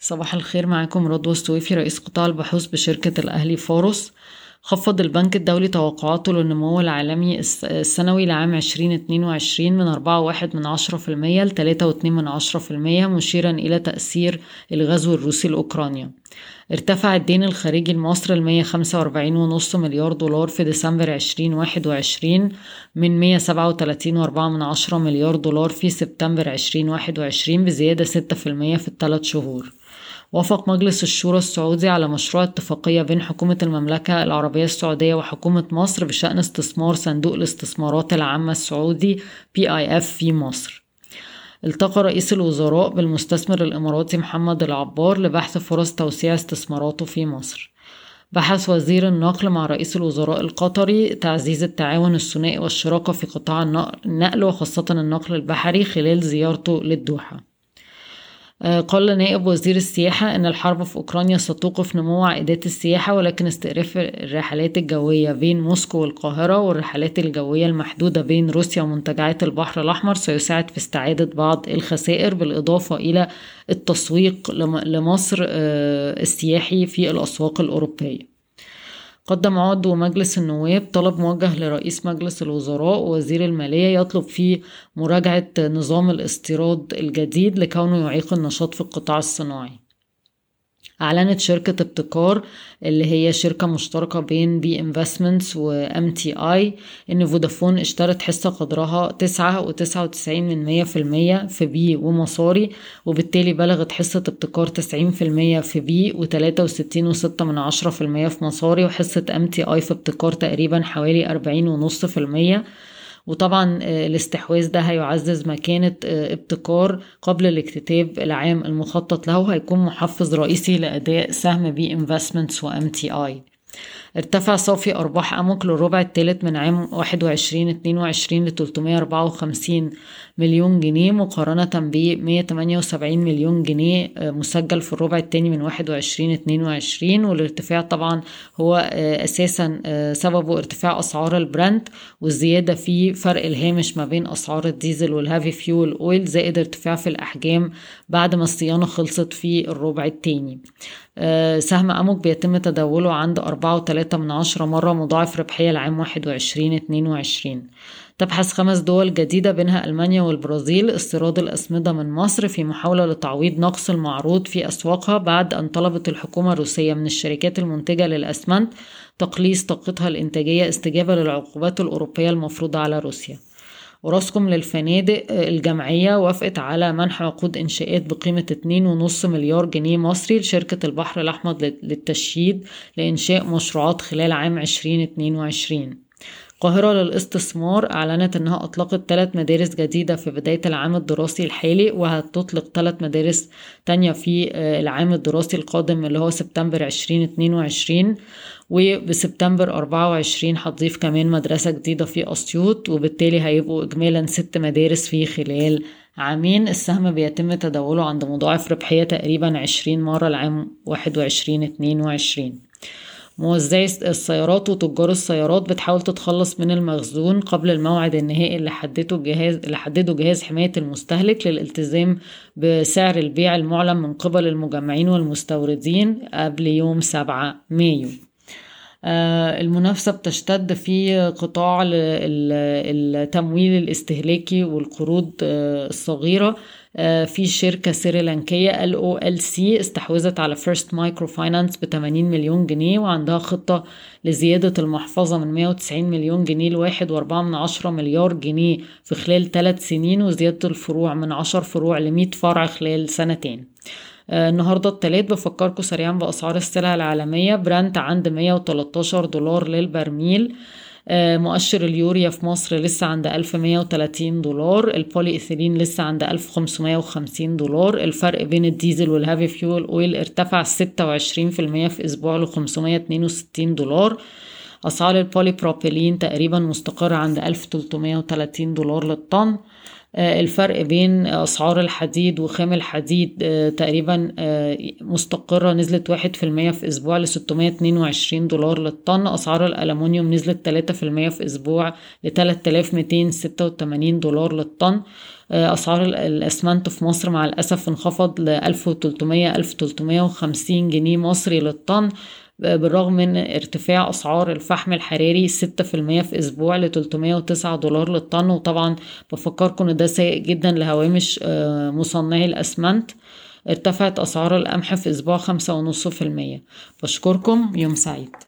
صباح الخير معاكم رضوى السويفي رئيس قطاع البحوث بشركة الأهلي فاروس خفض البنك الدولي توقعاته للنمو العالمي السنوي لعام 2022 من 4.1 من عشرة ل 3.2 من عشرة مشيرا إلى تأثير الغزو الروسي لأوكرانيا. ارتفع الدين الخارجي لمصر ل 145.5 مليار دولار في ديسمبر 2021 من 137.4 من عشرة مليار دولار في سبتمبر 2021 بزيادة 6% في الثلاث شهور. وافق مجلس الشورى السعودي على مشروع اتفاقية بين حكومة المملكة العربية السعودية وحكومة مصر بشأن استثمار صندوق الاستثمارات العامة السعودي PIF في مصر. التقى رئيس الوزراء بالمستثمر الإماراتي محمد العبار لبحث فرص توسيع استثماراته في مصر. بحث وزير النقل مع رئيس الوزراء القطري تعزيز التعاون الثنائي والشراكة في قطاع النقل وخاصة النقل البحري خلال زيارته للدوحة. قال نائب وزير السياحة أن الحرب في أوكرانيا ستوقف نمو عائدات السياحة ولكن استئراف الرحلات الجوية بين موسكو والقاهرة والرحلات الجوية المحدودة بين روسيا ومنتجعات البحر الأحمر سيساعد في استعادة بعض الخسائر بالإضافة إلى التسويق لمصر آه، السياحي في الأسواق الأوروبية. قدم عضو مجلس النواب طلب موجه لرئيس مجلس الوزراء ووزير المالية يطلب فيه مراجعة نظام الاستيراد الجديد لكونه يعيق النشاط في القطاع الصناعي. أعلنت شركة ابتكار اللي هي شركة مشتركة بين B Investments و MTI إن فودافون اشترت حصة قدرها تسعة وتسعة وتسعين من مية في المية في Bee ومصاري وبالتالي بلغت حصة ابتكار تسعين في المية في Bee وتلاتة وستين وستة من عشرة في المية في مصاري وحصة MTI في ابتكار تقريبا حوالي أربعين ونص في المية. وطبعا آه، الاستحواذ ده هيعزز مكانة آه، ابتكار قبل الاكتتاب العام المخطط له هيكون محفز رئيسي لأداء سهم B Investments و MTI ارتفع صافي أرباح أموك للربع الثالث من عام 21-22 ل 354 مليون جنيه مقارنة ب 178 مليون جنيه آه، مسجل في الربع الثاني من 21-22 والارتفاع طبعا هو آه، أساسا آه، سببه ارتفاع أسعار البرنت والزيادة في فرق الهامش ما بين أسعار الديزل وال heavy fuel oil زائد ارتفاع في الأحجام بعد ما الصيانة خلصت في الربع الثاني سهم أموك بيتم تداوله عند تلاتة من عشرة مرة مضاعف ربحية لعام واحد وعشرين اتنين وعشرين. تبحث خمس دول جديدة بينها ألمانيا والبرازيل. استيراد الأسمدة من مصر في محاولة لتعويض نقص المعروض في أسواقها بعد أن طلبت الحكومة الروسية من الشركات المنتجة للأسمدة تقليص طاقتها الإنتاجية استجابة للعقوبات الأوروبية المفروضة على روسيا. وراسكم للفنادق الجمعية وافقت على منح عقود إنشاءات بقيمة 2.5 مليار جنيه مصري لشركة البحر الأحمر للتشييد لإنشاء مشروعات خلال عام 2022 القاهرة للاستثمار أعلنت أنها أطلقت ثلاث مدارس جديدة في بداية العام الدراسي الحالي وهتطلق ثلاث مدارس تانية في آه، العام الدراسي القادم اللي هو سبتمبر 2022 وبسبتمبر 24 هتضيف كمان مدرسة جديدة في أسيوط وبالتالي هيبقوا إجمالا ست مدارس في خلال عامين. السهم بيتم تداوله عند مضاعف ربحية تقريبا 20 مرة العام 21 22 موزعي السيارات وتجار السيارات بتحاول تتخلص من المخزون قبل الموعد النهائي اللي حدده الجهاز اللي حدده جهاز حماية المستهلك للالتزام بسعر البيع المعلن من قبل المجمعين والمستوردين قبل يوم 7 مايو. آه، المنافسة بتشتد في قطاع التمويل الاستهلاكي والقروض آه، الصغيرة. في شركة سريلانكية CI استحوذت على First Microfinance ب 80 مليون جنيه وعندها خطة لزيادة المحفظة من 190 مليون جنيه من عشرة مليار جنيه في خلال ثلاث سنين وزيادة الفروع من عشر فروع لمية فرع خلال سنتين. آه، النهارده التلات بفكركم سريعا بأسعار السلع العالمية. برنت عند 113 دولار للبرميل. آه، مؤشر اليوريا في مصر لسه عند 1130 دولار البولي إيثيلين لسه عند 1550 دولار الفرق بين الديزل وال heavy fuel oil ارتفع 26% في أسبوع ل 562 دولار. أسعار البولي بروبيلين تقريبا مستقرة عند 1330 دولار للطن. الفرق بين أسعار الحديد وخام الحديد تقريبا مستقرة نزلت واحد في المية في أسبوع لستمية اتنين وعشرين دولار للطن. أسعار الألمونيوم نزلت تلاتة في المية في أسبوع لتلات آلاف ميتين ستة وتمانين دولار للطن. أسعار الأسمنت في مصر مع الأسف انخفض لألف وتلتمية ألف تلتمية وخمسين جنيه مصري للطن. بالرغم من ارتفاع أسعار الفحم الحراري ستة في المية في أسبوع لتلتمية وتسعة دولار للطن وطبعا بفكركم إن ده سيء جدا لهوامش مصنعي الأسمنت. ارتفعت أسعار القمح في أسبوع خمسة ونص في المية. بشكركم يوم سعيد.